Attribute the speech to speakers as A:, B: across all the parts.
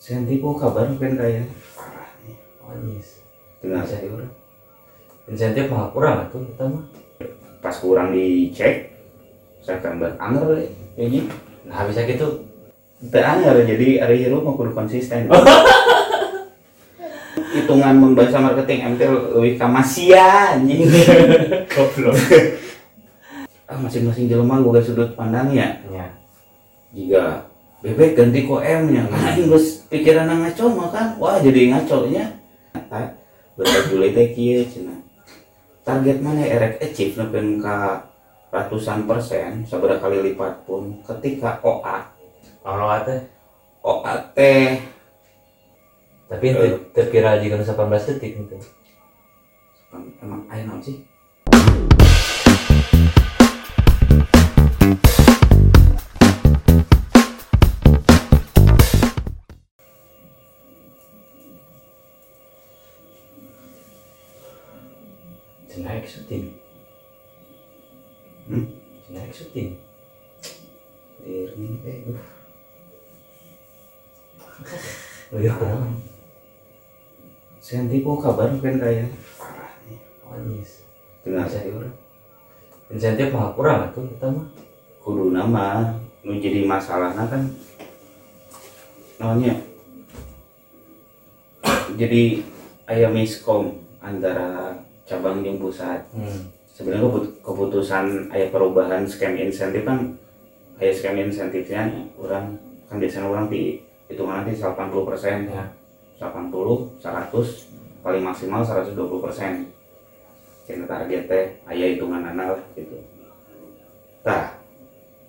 A: Senti kok kabar kan kayak parah nih.
B: Manis.
A: Dengar
B: Bisa diurang. Insentif mah kurang atuh kita mah.
A: pas kurang dicek September anger deh kayaknya
B: Nah bisa gitu.
A: Teu anger jadi hari hirup mau kudu konsisten. Hitungan membahasa marketing MT lebih ka masia anjing.
B: Goblok.
A: ah, masing-masing jelema boga sudut pandangnya.
B: Ya.
A: Jika bebek ganti ku M nya, anjing geus pikiran ngaco mah kan. Wah, jadi ngaco nya. Betul Juli teh kieu cenah. Target mana erek achieve nepen ka ratusan persen sabaraha kali lipat pun ketika OA
B: Kalau teh.
A: OA teh
B: Tapi itu terkira jika 18 detik gitu.
A: emang ayo sih Senti kok kabar kan kayak parah nih. Dengar
B: Bisa diurang. Insentif mah kurang atuh kita mah.
A: kudu nama nu jadi masalahnya kan namanya jadi ayam miskom antara cabang jeung pusat
B: Hmm.
A: sebenarnya keput- keputusan ayah perubahan scam insentif kan ayah scam insentifnya orang kan biasanya orang di hitungan nanti 80 persen
B: Ya.
A: 80 100 paling maksimal 120 persen. Cina target teh ayah hitungan anak gitu. Tah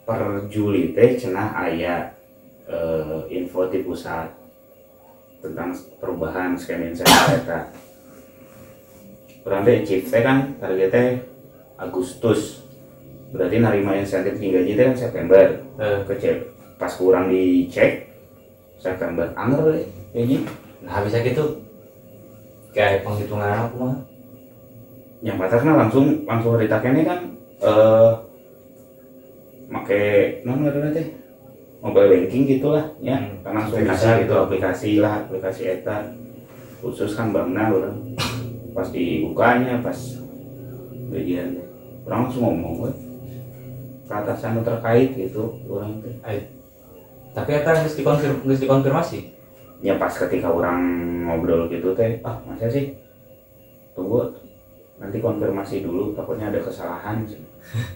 A: per Juli teh cenah ayah eh, info di pusat tentang perubahan scam insentif eta Kurang teh chip teh kan targetnya Agustus. Berarti narima insentif hingga gaji teh kan September.
B: Eh,
A: kecil pas kurang dicek September anger deh kayaknya
B: Nah bisa gitu. Kayak penghitungan aku mah.
A: yang batasnya langsung langsung ditakennya kan eh make non ngarana teh mobile banking gitulah ya
B: Hmm.
A: kan langsung kasih
B: gitu.
A: gitu aplikasi lah aplikasi eta khusus kan bankna orang pas dibukanya pas teh orang langsung ngomong we ke atasan terkait gitu orang teh
B: Tapi eta geus dikonfirmasi.
A: Ya pas ketika orang ngobrol gitu teh ah masa sih? Tunggu nanti konfirmasi dulu takutnya ada kesalahan.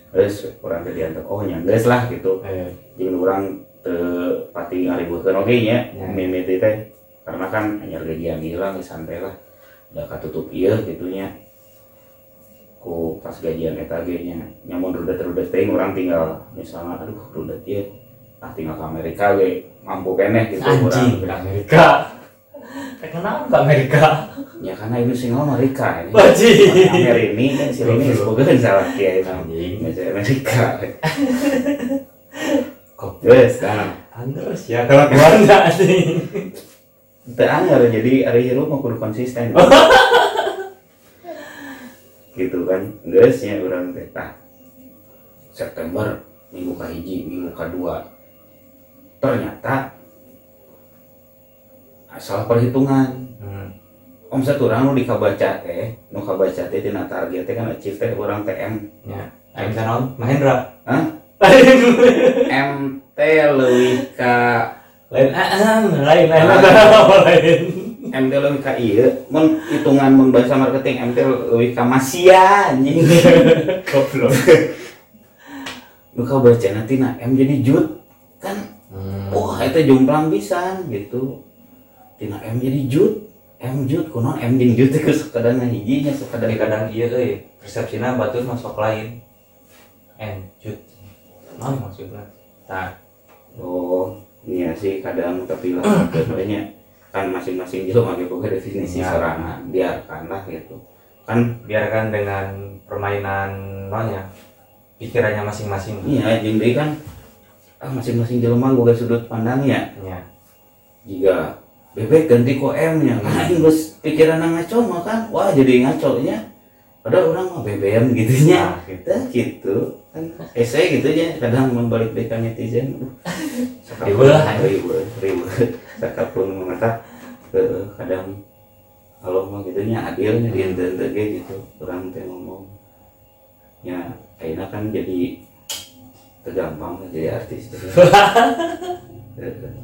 A: Terus orang teh diantar oh nyangges lah gitu.
B: Eh,
A: jadi orang te pati ngaribuhkeun oge nya
B: Ya.
A: mimiti teh karena kan hanya gajian hilang santai lah. Udah katutup ieu gitunya ku pas gajian eta ge nya nyamun rudet-rudet teh orang tinggal misalnya aduh rudet ieu. Ah tinggal ke Amerika ge mampu keneh gitu
B: anjing ke Amerika. Kenapa ke Amerika?
A: ya karena ini single Amerika ini
B: Bajing.
A: Amerika ini kan si ini semoga salah kiai
B: Anjing.
A: nggak sih Amerika
B: Kok
A: Terus, nah,
B: Terus ya kalau keluarga anjing.
A: Teu anger jadi hari hirup mau kudu konsisten. gitu kan. Geus nya urang teh. September minggu kahiji, minggu kedua. Ternyata salah perhitungan.
B: Hmm.
A: Omset urang nu dikabaca teh, nu kabaca teh tina target teh kan achieve teh urang TM.
B: Ya. Ayo bisa naon? Mahendra.
A: Hah? MT leuwih ka
B: lain ah, ah, lain lain lain
A: MT leuwih ka ieu mun hitungan bahasa marketing MT leuwih ka masia anjing.
B: goblok
A: nu baca nanti na M jadi jut kan Itu jomplang bisa gitu. Tina M jadi jut M jut kuno M jeung jut itu sekadar hijinya sekadar
B: tapi kadang iya euy. Persepsina batur masuk lain. Encut naon maksudnya tah
A: oh iya sih kadang tapi lah banyak kan masing-masing juga make boga definisi
B: Ya.
A: serangan biarkan lah gitu. Kan
B: biarkan dengan permainan nonnya pikirannya masing-masing.
A: Iya deui kan masing-masing jelema boga sudut pandangnya.
B: Ya.
A: Jika bebek ganti ku M nya anjing geus pikiran ngaco mah kan wah jadi ngaco nya padahal orang mah BBM gitunya
B: Nah, gitu.
A: Gitu. Kan gitu ya kadang membalik dekan netizen.
B: Riweuh.
A: ribu ribu sakapun mata eh, kadang kalau mau gitunya adilnya di gitu. Orang teh ngomong ya akhirnya kan jadi tergampang jadi artis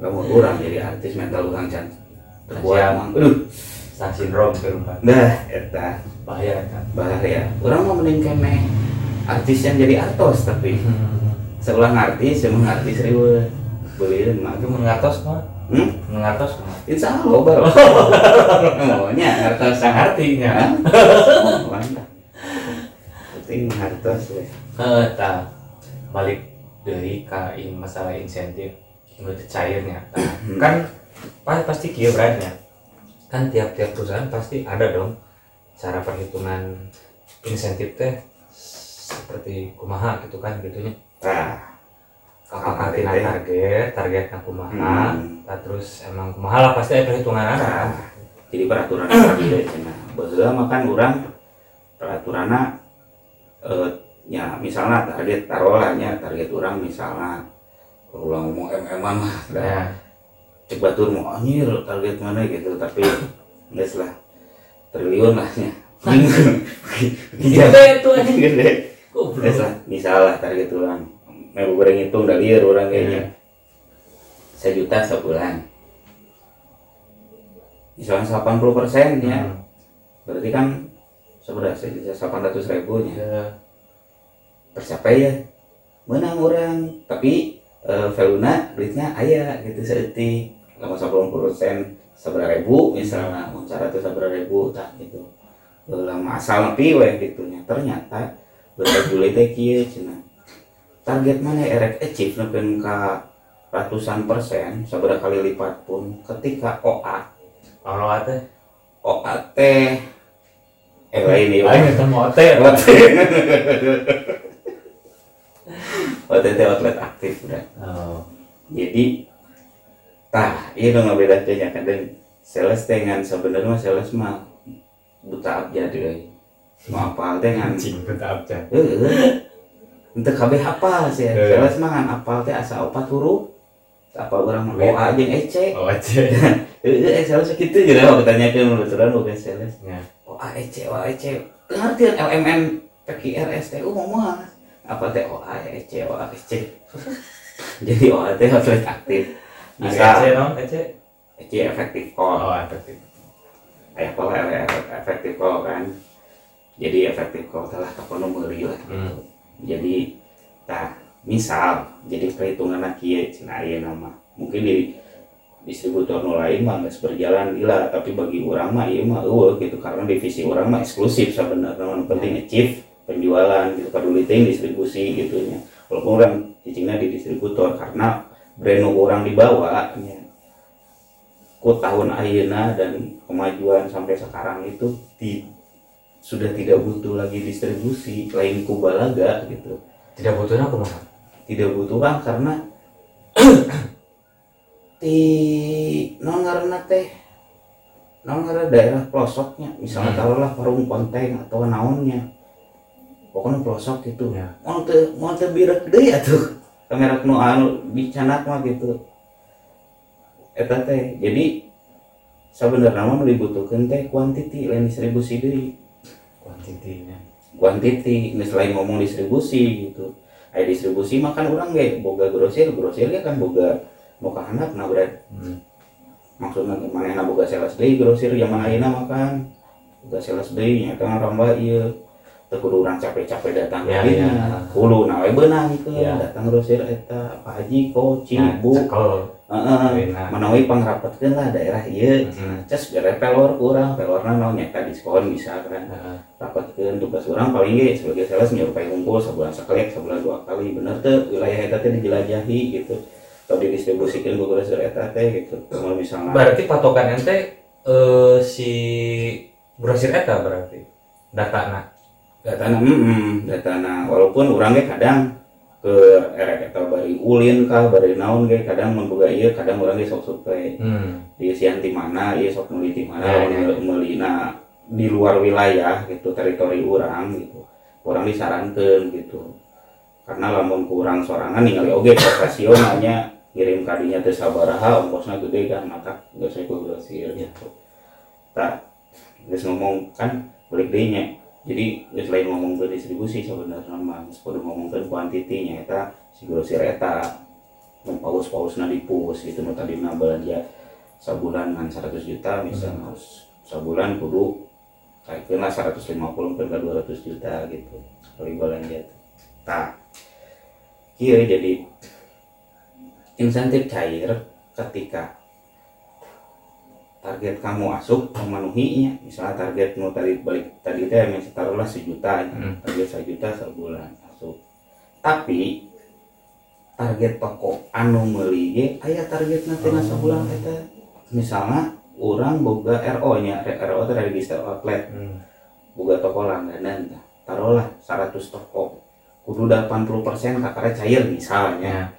A: kamu orang jadi artis mental orang can terbuat emang aduh
B: Star syndrome ke rumah.
A: dah eta
B: Bahaya kan.
A: bahaya orang mau mending kene artis yang jadi artos tapi sebelah artis emang artis ribu beli mah
B: Itu mengatos mah.
A: hmm?
B: Mengatos mah.
A: insya Allah baru maunya artos sang
B: Artinya.
A: Mantap. penting hartos we.
B: Eh, balik dari ka ini masalah insentif menurut cairnya. Tah, kan pa- pasti kia beratnya. Kan tiap-tiap perusahaan pasti ada dong cara perhitungan insentif teh seperti kumaha gitu kan gitunya. Apakah
A: Apa
B: tina target targetnya kumaha
A: Hmm.
B: tah, terus emang kumaha lah pasti ada perhitungan kan
A: Tah, jadi peraturan berbeda cina bahwa makan orang peraturannya eh, ya misalnya target taruhlah target orang misalnya ulang ngomong mm mah
B: ya.
A: cek batur mau anjir target mana? Gitu tapi enggak lah triliun lah nya
B: gede tuh
A: gede. Geus lah misalnya target orang mau goreng hitung udah liar orang kayaknya. Sejuta sebulan. Misalnya 80 persen ya.
B: Hmm.
A: berarti kan seberapa? Sejuta 800 ribu nya
B: Ya.
A: Tercapai ya. Menang orang tapi eh, valuna duitnya ayah gitu seeti lama 80 persen seberapa ribu misalnya mau cara tuh seberapa ribu tak gitu. Lama asal nepi weh gitunya ternyata berjuli teh kieu cenah target mana erek achieve nepen ka ratusan persen seberapa kali lipat pun ketika OA
B: Kalau teh?
A: OA teh eh lain ya
B: Aing ketemu hotel.
A: OTT outlet aktif udah
B: Oh.
A: jadi tah iya dong ngebedakannya kadang sales teh ngan sebenarnya sales mah buta abjad euy mau apal teh ngan
B: Anjing tetap aja.
A: heeh untuk kabeh hafal sih
B: Heeh.
A: sales mah ngan apal teh asa opat huruf apa orang
B: Wait.
A: OA jeung EC
B: Oh aja.
A: heeh sales kitu gitu mau tanyakeun baturan bukan sales
B: Ya.
A: OA EC OA EC ngerti LMN PQR STU ngomong apa teh OA EC OA EC jadi OA teh outlet aktif
B: Bisa
A: bisa
B: non Ece.
A: EC efektif call
B: Oh efektif.
A: kayak pola efektif call kan? Jadi efektif call telah telepon meuli lah.
B: Hmm.
A: jadi nah misal jadi perhitungan kieu cenah aya nama mungkin di distributor nu lain mah geus berjalan gila tapi bagi orang mah ieu mah eueuh gitu. Karena divisi orang mah eksklusif sebenarnya penting achieve penjualan gitu peduli teh distribusi gitu nya. Walaupun orang cicingnya di distributor karena brand orang dibawa nya. Ku tahun ayeuna dan kemajuan sampai sekarang itu di sudah tidak butuh lagi distribusi lain ku balaga gitu.
B: Tidak butuhnya aku mah.
A: tidak butuh kan karena di non karena teh non karena daerah pelosoknya. Misalnya
B: Hmm.
A: taruhlah warung konteng atau naonnya pokoknya pelosok gitu
B: Ya.
A: mau teh mau teh birek deui atuh. Kamera nu anu dicanak mah gitu. Eta teh jadi sebenarnya mah nu dibutuhkeun teh kuantiti lain distribusi deui.
B: Kuantitinya.
A: kuantiti nggak selain ngomong distribusi gitu. Aya distribusi makan orang gak boga grosir grosir ya kan boga boga anak nah berat.
B: Hmm.
A: maksudnya mana yang boga sales deui grosir zaman ayeuna makan boga sales deui nya kan ramba ieu teu kudu urang capek-capek datang
B: Ya, ya.
A: kudu na we beunang gitu
B: Ya.
A: datang grosir eta Pak Haji Koci
B: Nah,
A: Bu
B: cekel.
A: heeh
B: Enak.
A: manawi pangrapetkeun lah daerah ieu
B: Mhm.
A: cas bere pelor kurang pelorna naon nyata diskon bisa kan
B: Heeh.
A: rapatkeun tugas orang paling ge sebagai sales nyerupai ngumpul sebulan sekali sebulan dua kali bener tuh wilayah eta teh dijelajahi gitu atau didistribusikan ke grosir eta teh gitu kalau misalnya
B: Berarti patokan ente eh, si grosir eta berarti data
A: datana mm, datana. Walaupun orang ge kadang ke erek eta bari ulin kah bari naon ge kadang mun boga ieu kadang urang ge sok survei
B: Hmm.
A: di sian di mana ieu sok meuli di mana
B: Ya,
A: lamun
B: ya.
A: meuli na di luar wilayah gitu teritori orang gitu. Orang disarankan gitu. Karena lamun kurang sorangan ningali oge profesionalnya ngirim kadinya teh sabaraha ongkosnya gede kan maka nggak saya grosir gitu. Tak geus ngomong kan balik nya jadi geus lain ngomong ke distribusi sebenarnya mah geus kudu ngomongkeun kuantitinya eta si grosir eta nu paus-pausna dipus gitu nu tadina belanja sabulan kan 100 juta misalnya harus sabulan kudu kayak lah 150 ke 200 juta gitu kali belanja. Tak iya jadi insentif cair ketika target kamu masuk memenuhinya misalnya target mau tadi balik tadi teh misalnya taruhlah sejuta
B: Hmm.
A: target sejuta sebulan masuk tapi target toko anu meuli ge aya target nanti
B: Oh.
A: sebulan eta misalnya orang boga RO nya RO itu register outlet
B: Hmm.
A: boga toko langganan taruhlah 100 toko kudu 80% kakara cair misalnya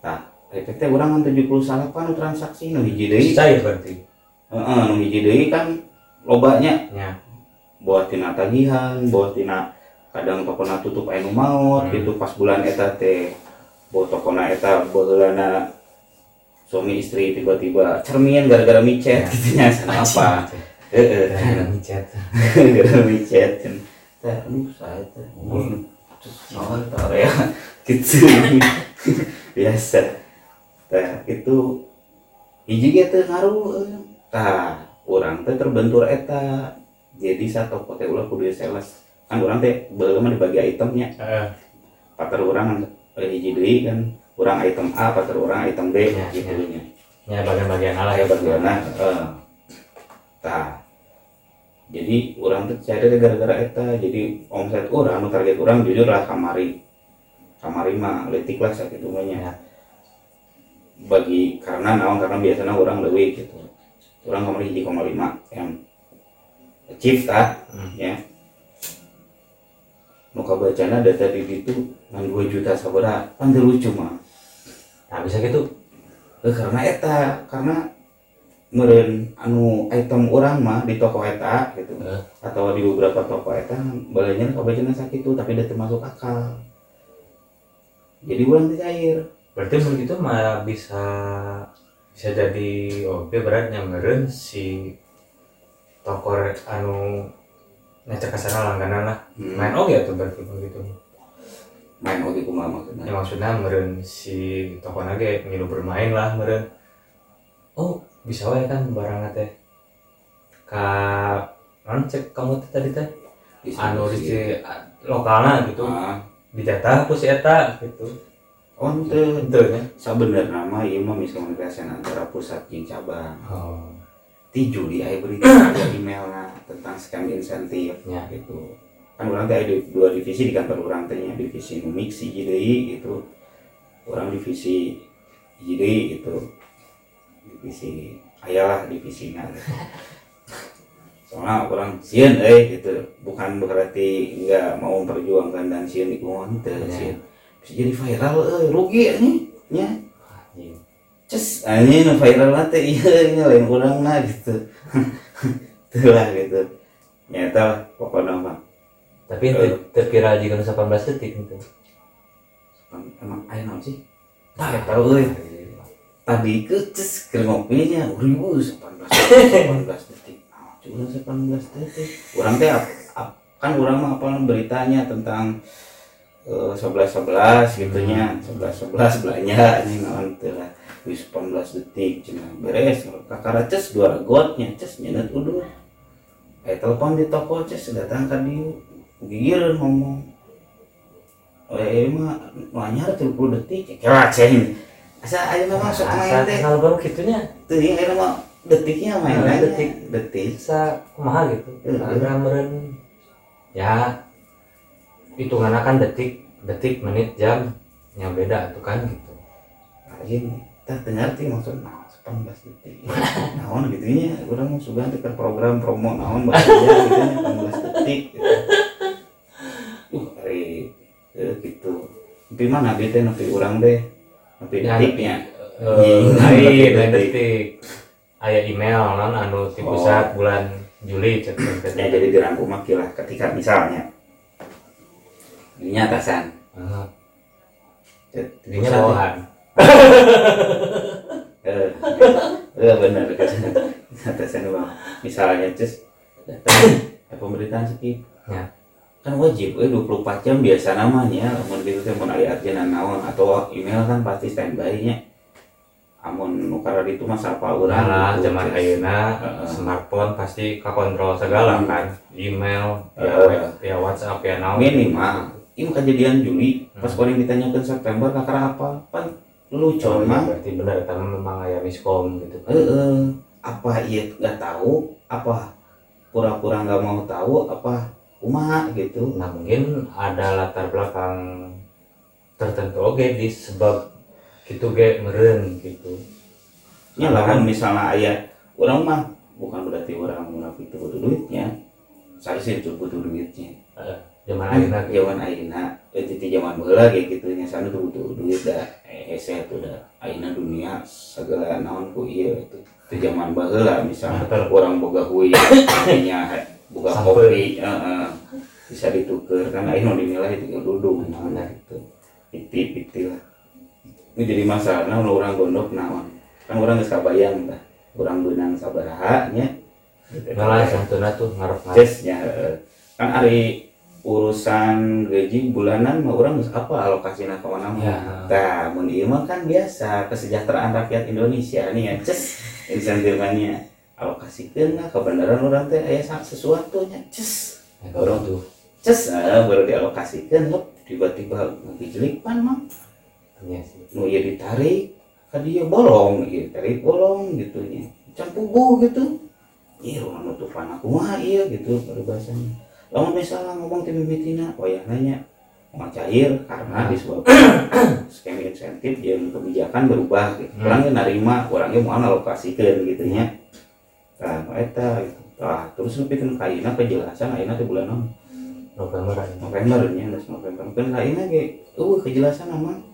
B: Ya.
A: Efeknya orang kan 78 transaksi nu hiji deui.
B: Cair berarti.
A: heeh nu hiji deui kan lobanya.
B: Ya.
A: buat tina tagihan buat tina kadang tokona tutup anu maut
B: Hmm.
A: gitu. Pas bulan eta teh buat tokona eta baheulana suami istri tiba-tiba cermin gara-gara micet
B: Ya.
A: gitu nya apa? heeh.
B: Gara-gara micet.
A: gara-gara micet. Teh aduh saya teh ngomong terus naon ya. Gitu. Biasa tah itu hiji teh ngaruh eh. tah urang teh terbentur eta. Jadi satu teh ulah kudu sales. Kan urang teh mah dibagi itemnya
B: Heeh.
A: pater urang eh, hiji deui kan. Urang item A pater urang item B
B: Ya,
A: gitu
B: ya.
A: nya.
B: Ya bagian-bagian alah
A: ya. bagaimana eh. Tah. Jadi orang tuh cari teh gara-gara eta. Jadi omset orang target orang jujur lah kamari. Kamari mah letik lah sakit umumnya
B: Ya.
A: Bagi karena naon? Karena biasanya orang lebih gitu. Orang kamari hiji koma lima yang achieve tah
B: Hmm.
A: ya. Nu kabacana data di situ ngan 2 juta sabaraha kan lucu mah.
B: Nah bisa gitu.
A: Eh, karena eta karena meren anu item orang mah di toko eta gitu.
B: Eh.
A: atau di beberapa toko eta balanya kabacana sakit tuh tapi udah termasuk akal. Jadi ulang cair
B: Berarti begitu mah bisa bisa jadi oke beratnya meren si toko anu ngecek ke sana langganan lah.
A: Hmm.
B: main oke tuh berarti begitu
A: main oke kumaha maksudnya?
B: Ya maksudnya meren si toko nage ngilu bermain lah meren oh bisa wae kan barangnya teh. Ka non cek kamu teh tadi teh. Anu di si lokalna gitu.
A: Ah.
B: Dijatah ku si eta gitu
A: oh ente
B: itu ya
A: sebenarnya mah ieu mah miskomunikasi antara pusat jeung cabang.
B: Oh.
A: Di aya berita ada emailnya tentang scam insentif
B: ya.
A: gitu. Kan orang teh ada dua divisi di kantor orang teh nya, divisi numik si JDI gitu. Orang divisi JDI gitu. Divisi ayalah divisinya soalnya orang sieun eh gitu. Bukan berarti nggak mau memperjuangkan dan sieun di kumaha teh
B: Ya.
A: sieun jadi viral eh rugi nih nya
B: Anjing.
A: ces ini nu viral nanti iya ini lain orang nah gitu. Lah gitu. Nyata lah pokoknya mah.
B: Tapi itu terkira jika 18 detik gitu
A: emang ayo naon sih? Tak tahu euy tadi ke ces keur ngopinya ribu 18 18 detik. Nah, cuma 18 detik. Orang teh kan orang mah apa beritanya tentang eh, 11 11 gitu nya. 11 11 belanja nih teh lah. Wis 18 detik cina beres. Kakara ces dua gotnya ces nyenet udah eh telepon di toko ces datang ka dieu gigir ngomong. Eh mah nanya 30 detik. Kira ceng asa ayo mah masuk main teh?
B: kenal baru gitunya
A: tuh ya ayo mah detiknya main aja
B: detik.
A: detik.
B: Bisa kumaha gitu? Ada meren ya hitungan kan detik detik menit jam yang beda tuh kan gitu.
A: Aja kita dengar sih maksud nah 18 detik. Naon gitu. Nya orang mau suka tekan program promo naon bahasa gitu nya 18 detik gitu. uh hari eh, gitu. Tapi mana teh? Nabi orang deh nabi
B: Ya,
A: detiknya?
B: Eh,
A: Iya,
B: lain
A: detik.
B: lain detik. aya email non anu ti
A: Oh.
B: pusat bulan Juli
A: ya jadi dirangkum lah ketika misalnya ini atasan.
B: Ah,
A: jadinya
B: bawahan.
A: eh eh benar atasan bang misalnya cus datang pemerintahan skip
B: Ya.
A: kan wajib eh 24 jam biasa namanya. Amun gitu mun aya arjenan naon atau email kan pasti standby nya. Amun nukar itu mah sapa urang
B: Nah,
A: gitu,
B: zaman ayeuna smartphone pasti kontrol segala kan. Email, ya, ya WhatsApp ya naon.
A: minimal ini kejadian Juli. Pas
B: Hmm.
A: orang ditanyakan September kakak apa? Pan lucu
B: Oh, iya,
A: mah
B: berarti benar karena memang aya miskom gitu.
A: Eh, eh, apa iya nggak tahu? Apa pura-pura nggak mau tahu? Apa umat gitu?
B: Nah, mungkin ada latar belakang tertentu. Oke di sebab gitu ge meren gitu.
A: ya
B: Karena
A: lah
B: kan-
A: misalnya ayah orang mah bukan berarti orang munafik itu butuh duitnya. Seharusnya itu butuh duitnya
B: Zaman gitu.
A: zaman ayeuna eh titi zaman baheula kayak gitu nya. Sana tuh butuh duit dah eh hese tuh dah ayeuna dunia segala naon ku ieu itu. Itu zaman baheula misalnya orang boga hui nya boga kopi heeh. bisa ditukar kan ayeuna dinilai itu duduk mana gitu. Piti piti lah. Ini jadi masalah nah orang gondok naon. Kan orang geus kabayang tah orang benang sabaraha nya.
B: Ngalah santuna tuh ngarep ngarep.
A: Kan hari urusan gaji bulanan mah orang apa alokasinya ke mana mah.
B: Ya.
A: Mun ieu mah kan biasa kesejahteraan rakyat Indonesia nih ya, ces insentifnya alokasikeun lah ke beneran orang teh aya sa- sesuatu nya, ces.
B: Ya, baru tuh
A: Ces ah, baru dialokasikeun lep tiba-tiba ngejlik pan mah
B: sih.
A: nu ieu ditarik ka dia bolong ieu tarik bolong gitu nya. Campugu gitu. Iya, orang nutupan aku mah iya gitu pada bahasanya. Lamun misalnya ngomong tim mimitina, oh ya nanya mau cair karena disebabkan skema insentif yang kebijakan berubah gitu.
B: Hmm.
A: Orangnya narima, orangnya mau alokasikan gitu nya. Nah, eta gitu. Nah, terus nu pikeun kaina kejelasan ayeuna teh bulan naon?
B: November.
A: November nya, geus November. Kan kaina ge eueuh kejelasan aman.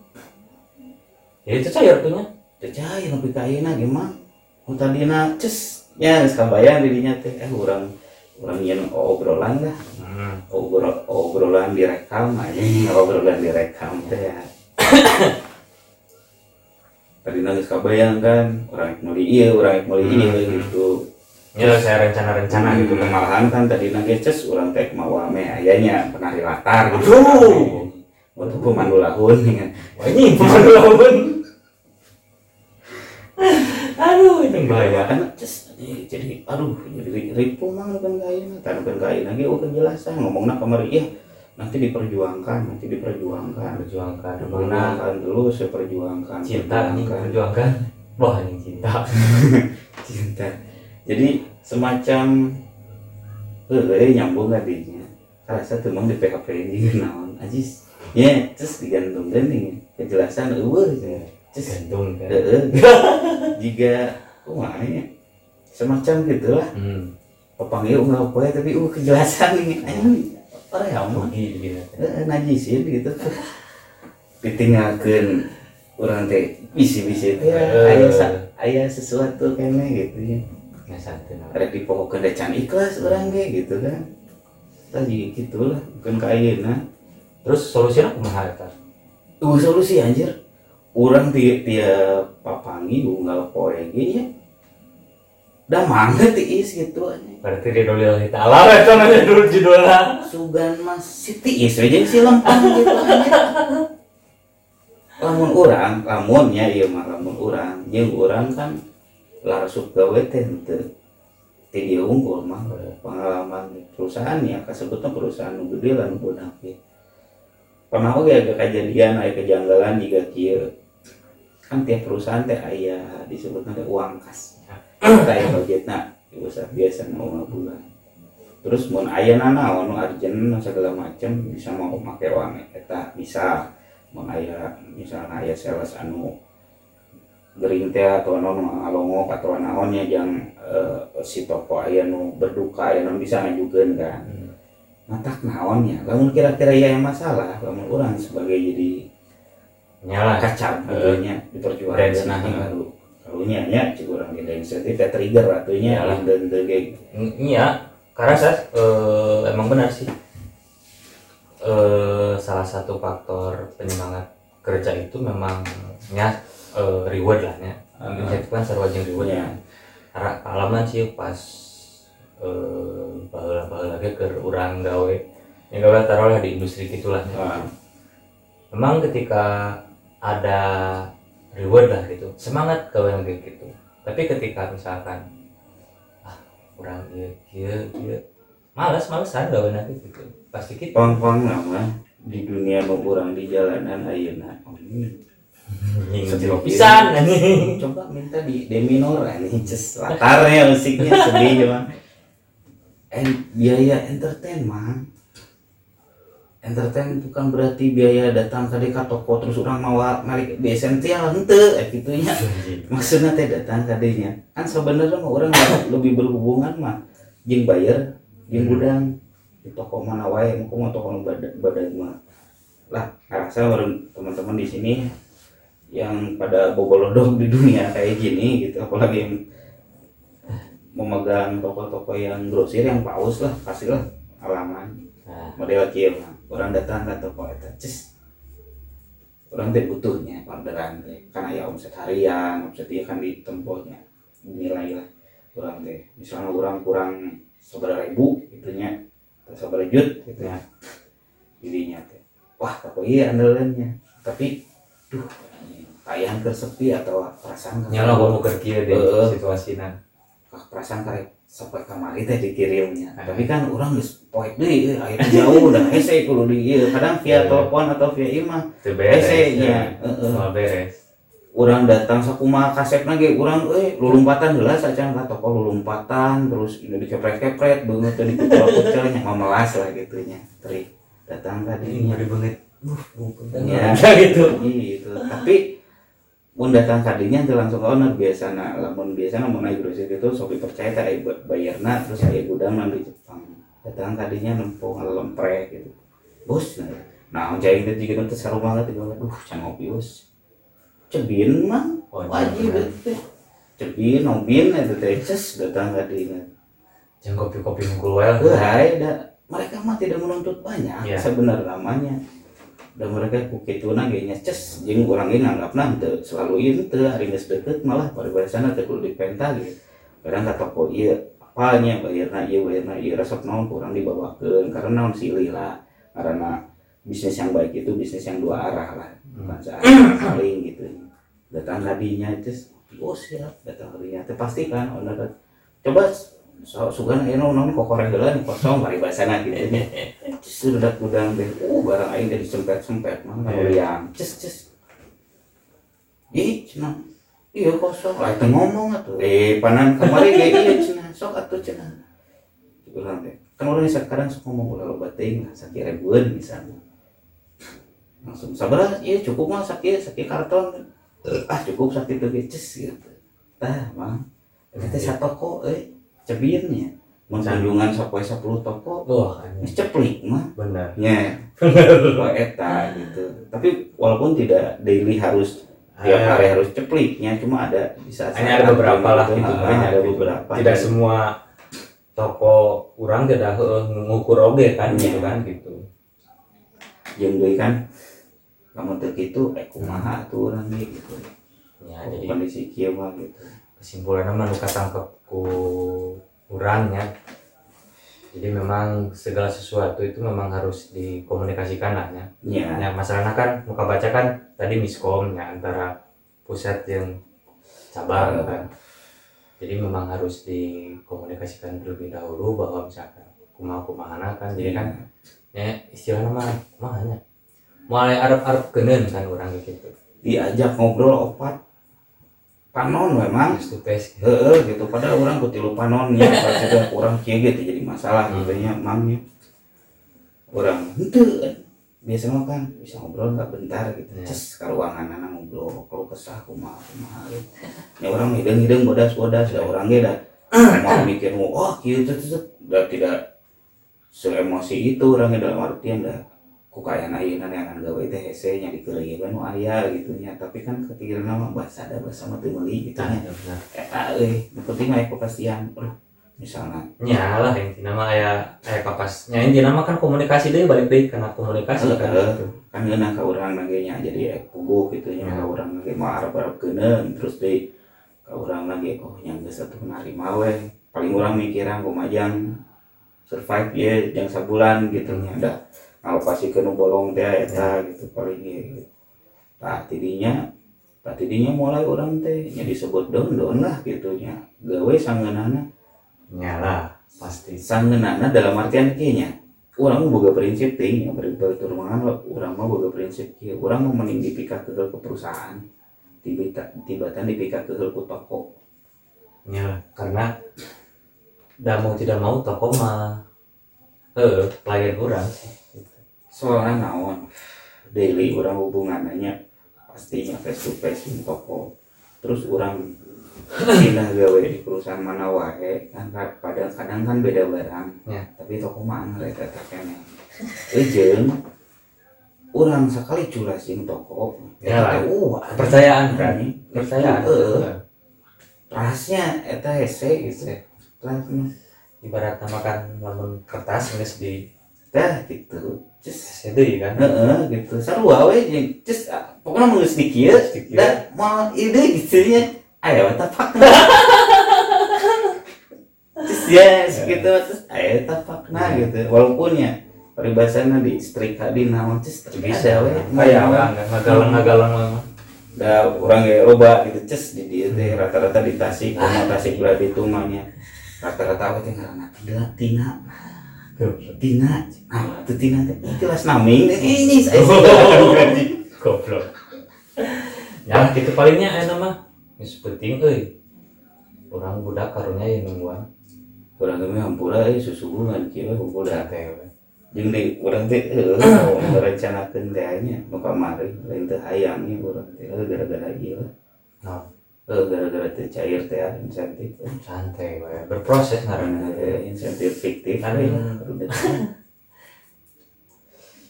B: Ya itu cair tuh nya.
A: Cair nepi ka ayeuna ge mah. Mun tadina ces nya geus kabayang dirinya teh eh urang urang nyeun obrolan lah.
B: Hmm.
A: Obrol, obrolan direkam aja obrolan direkam teh ya tadi nangis kabayang kan orang yang meli iya orang yang meli iya
B: Hmm.
A: gitu
B: Ya saya rencana-rencana gitu kan.
A: malahan kan tadi nangis ces orang teh mau ame ayahnya penari latar gitu untuk pemandu lahun.
B: Wah ini pemandu lawan. Aduh itu bahaya.
A: kan? Eh, jadi aduh jadi ribu mah kan kain kan kan kain lagi oh kejelasan. Ngomongnya kamar iya. Nanti diperjuangkan nanti diperjuangkan.
B: Perjuangkan
A: perjuangkan terus ya perjuangkan.
B: Cinta
A: perjuangkan.
B: Wah ini cinta.
A: cinta. Jadi semacam eh nyambung tadinya rasa tuh emang di PHP ini naon? Ajis. Ya terus digantungkan nih kejelasan eueuh terus
B: Gantung kan.
A: jika kumaha ya? Semacam gitulah.
B: Hmm.
A: pepanggil nggak apa tapi uh kejelasan nih anjing orang ya
B: begini.
A: Heeh, najisin gitu. Ditinggalkan orang teh bisi-bisi teh
B: Eh.
A: aya sa- aya sesuatu kene gitu ya.
B: Nah.
A: ada di pokok kedecan ikhlas orang ge gitu kan. Tadi gitulah bukan kayak
B: Terus solusinya kumaha eta?
A: uh solusi anjir orang tiap tiap papangi unggal poe ge nya dah mangga tiis gitu anjing.
B: Berarti ridho lillahi ta'ala eta namanya dulu judulnya.
A: sugan mas si tiis jeung si lempang gitu anjir lamun orang lamunnya iya mah lamun orang jeung orang kan larsuk gawe teh henteu. Dieu unggul mah pengalaman perusahaan ya kasebutna perusahaan nu gede lah nu bodak ge pernah oge ada kejadian aya kejanggalan jika kieu kan tiap perusahaan teh aya disebutna teh uang kas tah aya budgetna biasa biasa nu bulan. Terus mun aya naon nu arjen segala macam bisa mau make uang eta. Bisa mun aya misalnya aya sales anu gering teh atau anu ngalongok atau naonnya yang eh, si toko aya nu berduka aya nu bisa ngajukeun kan ngatak naonnya lamun kira-kira ya yang masalah lamun orang sebagai jadi
B: Nyala.
A: kacau
B: Eh,
A: gitu nya diperjuangkan nah
B: sendiri.
A: baru karunya nya cik orang ada insentif teh trigger atunya dan dan kayak
B: Iya, karena saya eh, emang benar sih. Eh, salah satu faktor penyemangat kerja itu memangnya eh, reward lah ya. Insentif kan sarwajin reward
A: Iya.
B: ya. Sih pas eh lagi ke urang gawe. Ya gawe taruhlah di industri gitulah. ya.
A: ah,
B: Memang ketika ada reward lah gitu, semangat gawe yang gitu. Tapi ketika misalkan ah kurang iya iya iya malas malesan gawe nanti gitu pasti gitu
A: pang-pang nama di dunia mau orang di jalanan ayeuna oh,
B: sedih pisan anjing
A: coba minta di D minor ini just latarnya musiknya sedih cuman en biaya entertain mah entertain bukan berarti biaya datang ke ka toko terus orang mau malik di esensial henteu eh gitunya maksudnya teh datang ke dinya kan sebenarnya mah orang lebih berhubungan mah. Jeung bayar jeung gudang di toko mana wae mau mau toko badan badan mah. Lah ngerasa orang teman-teman di sini yang pada bobolodok di dunia kayak gini gitu apalagi yang memegang toko-toko yang grosir yang paus lah pasti lah alaman.
B: Nah.
A: Model kieu mah. Orang datang ke toko eta cis orang teh butuhnya orderan teh. Karena ya omset harian omset dia kan di temponya nilai lah orang teh. Misalnya orang kurang seberapa ribu gitunya atau seberapa jut gitu ya jadinya teh wah toko iya andalannya. Tapi duh kayaan kesepi atau perasaan
B: nyala gua mau kerja deh situasinya
A: perasaan karek sampai kamari teh dikirimnya
B: Ah.
A: tapi kan orang geus poek deui eh, akhirnya jauh udah hese kudu di ieu kadang via
B: Iya.
A: telepon atau via
B: beres
A: hese
B: ya.
A: nya heeh.
B: semua beres
A: urang datang sakumaha kasepna ge urang euy lulumpatan heula sacan ka toko lulumpatan terus ini dikepret-kepret beungeut teh dikucel-kucel nya memelas lah gitu nya teri datang ka dinya
B: ngeri banget
A: Ya.
B: gitu
A: gitu tapi mun datang kadinya teu langsung ke owner. Biasana lamun biasana mun naik grosir itu sopi percaya tak aya bayarna terus aya gudang nang di Jepang. Datang kadinya nempung lempre gitu. Bos nah cai itu juga nanti seru banget itu aduh can ngopi bos. Cebin mah
B: Oh,
A: wajib
B: bener.
A: itu cebin nobin itu teh. Ces datang kadinya.
B: Jangan kopi-kopi mukul well
A: Hai, mereka mah tidak menuntut banyak
B: Iya.
A: sebenarnya namanya. Dan mereka kukituna ge nya ces jeung urang ge nganggapna teu selalu ieu teu hari geus deukeut malah pada sana teh kudu dipenta gitu. Kadang ka toko ieu apanya bayarna ieu bayarna ieu resep naon kurang dibawakeun karena naon silih lah. Karena bisnis yang baik itu bisnis yang dua arah lah. Bukan sa- saling gitu. Datang kadinya ces oh siap datang kadinya teh pastikan owner coba so sugan aya naon naon kokoreng heula nu kosong bari basana gitu. Nya Cus udah gudang deh uh barang aing jadi sempet sempet mah yang cus cus. Ih cenah. Iya kosong. Lah itu ngomong atuh. Eh panan kemarin kayak iya cenah. Sok atuh cenah. Kurang teh kan orang sekarang sok ngomong ulah loba teuing lah sakit ribuan misalnya. Langsung sabar iya cukup mah sakit sakit karton. Ah cukup sakit tuh cus gitu. Tah mah. Kita satu toko eh cebirnya mun kunjungan sapoe 10 toko.
B: Wah.
A: Geus ceplik mah.
B: Benar.
A: Nya Wah, eta gitu. Tapi walaupun tidak daily harus tiap
B: Ah.
A: hari harus cepliknya cuma ada bisa
B: hanya ada beberapa lah gitu.
A: Ah,
B: banyak
A: ada
B: gitu.
A: beberapa.
B: Tidak semua toko orang tidak heueuh ngukur oge kan
A: Iya.
B: gitu kan gitu.
A: Yang deui kan kamu teu kitu eh kumaha tuh urang ge gitu.
B: Ya
A: Oh,
B: jadi
A: kondisi kieu mah gitu
B: kesimpulannya mah nu katangkep ku urangnya jadi memang segala sesuatu itu memang harus dikomunikasikan lah ya.
A: nya
B: Ya, masalahnya kan muka baca kan tadi miskom ya antara pusat yang cabang
A: Eh.
B: kan. Jadi memang harus dikomunikasikan terlebih dahulu bahwa misalkan kumaha kumahana kan jadi kan ya istilahnya mah kumahanya mulai arep-arep geuneun kan orang gitu.
A: diajak ngobrol opat panon memang.
B: Face to face.
A: heeh gitu. Padahal orang kutilu panonnya juga kurang kieu gitu. Jadi masalah gitu nya mamnya orang henteu biasa mah kan bisa ngobrol nggak? Bentar gitu.
B: Ya.
A: ces ka ruangan anak ngobrol kalau kesah kumaha kumaha gitu. ya orang hidung hidung bodas bodas. Ya orang dah mau mikir mau oh teh, teh. udah tidak seemosi itu orangnya dalam artian dah ku kaya ayeuna neangan gawe teh hese nya dikeuleuyeun nu aya gitu nya tapi kan ketika nama bahasa ada bahasa mah teu meuli gitu
B: Nah,
A: nya
B: itu benar.
A: eta euy nu penting mah aya kepastian Aduh, misalnya
B: Ya lah intinya mah aya aya kapas. Ya intinya mah kan komunikasi deh balik deh karena komunikasi kan.
A: Heeh. kan ngeunah ka urang lagi nya jadi eh, puguh gitu nya
B: Ya.
A: ka urang lagi mau arep-arep keuneun terus deui ka urang lagi oh nya geus atuh narima we paling urang mikiran kumajang survive ya jang sabulan gitu nya da ngalokasikeun nu bolong teh eta gitu paling gitu. Tah tidinya tah tidinya mulai urang teh nya disebut don-don lah gitu nya. Gawe sangeunana
B: Ya lah pasti.
A: sangeunana dalam artian kieu nya. Urang mah boga prinsip ting yang berbatur mangan urang mah boga prinsip kieu urang mah mending dipikak ke ke perusahaan. Tiba tibatan dipikak ke ku toko.
B: Ya lah karena udah mau tidak mau toko mah eh klien orang sih.
A: Soalnya naon daily urang hubungannya pastinya face to face di toko terus urang pindah gawe di perusahaan mana wae kan kadang kadang kan beda barang
B: Ya.
A: tapi toko mah anu eta teh kene Ejeun urang sekali culas jeung toko
B: Ya lah.
A: Uh,
B: Kepercayaan kan.
A: anjing.
B: Kepercayaan.
A: Heeh. rahasnya eta hese gitu.
B: Ibarat makan lamun kertas geus di
A: tah gitu. Cus.
B: Sedih kan.
A: heeh gitu. Sarua we jeung cus ah, pokoknya mau geus di kieu
B: Di kieu.
A: da mau ide gitu nya. Aya tapak cus ya gitu. Terus aya tapakna gitu. Walaupun ya peribahasana di setrika di naon cus
B: Bisa
A: we
B: kayak ngagalang ngagalang mah.
A: da orang ya loba gitu. Ces di dia teh rata-rata di tasik komo tasik belah di tumanya rata-rata we teh ngaranna tina tina. Tina. Ah itu tina. Teh Ih, kelas naming ini saya sih
B: Goblok. Ya gitu palingnya aya nama? Geus penting euy. Urang budak karunya yang nungguan.
A: urang ge hampura eh susuhungan kieu da
B: Teh.
A: jeung di urang teh heuh merencanakeun teh nya nu kamari lain teh hayang urang teh gara-gara ieu
B: Nah,
A: heuh gara-gara teh cair teh insentif.
B: Santai we. Berproses
A: karena
B: ngaranna
A: teh insentif fiktif. Udah.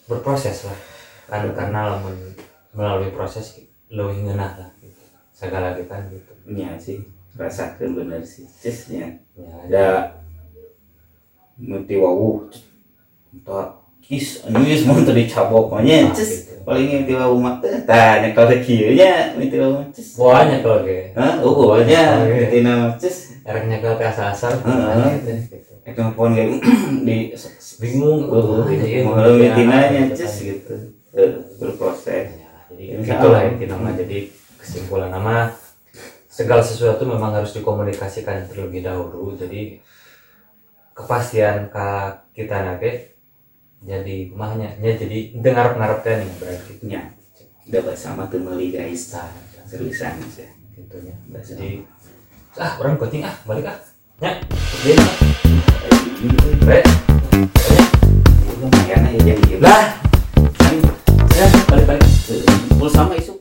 B: berproses lah. Kan karena lamun melalui proses lebih ngeunah lah gitu. segala kita gitu.
A: Nya sih. Rasakan bener sih. Cisnya.
B: Ya.
A: Ada mati wawu entah kis anyus mau tadi cabok manya
B: gitu.
A: paling mati wawu mah teh tanya kalau kieu nya mati wawu cis
B: banyak kalau ge
A: Hah, oh, nya
B: Oh, iya.
A: mati nama cis
B: ereknya ke asal-asal
A: Heeh.
B: gitu, gitu.
A: Telepon kayak di
B: bingung.
A: Oh,
B: ini
A: mau mitinanya cis gitu. Eh, berproses.
B: Ya, jadi
A: Insya
B: itulah
A: Allah.
B: inti nama jadi kesimpulan nama segala sesuatu memang harus dikomunikasikan terlebih dahulu. Jadi kepastian ka kita nage jadi kumahnya ya jadi dengar ngarep kan nih berarti
A: nya udah bersama tuh meli guys
B: Nah,
A: seriusan sih
B: gitunya
A: Bahasa.
B: jadi ah orang penting ah balik ah. Ya. Dia lah. Ya balik balik.
A: Pulsa mah isu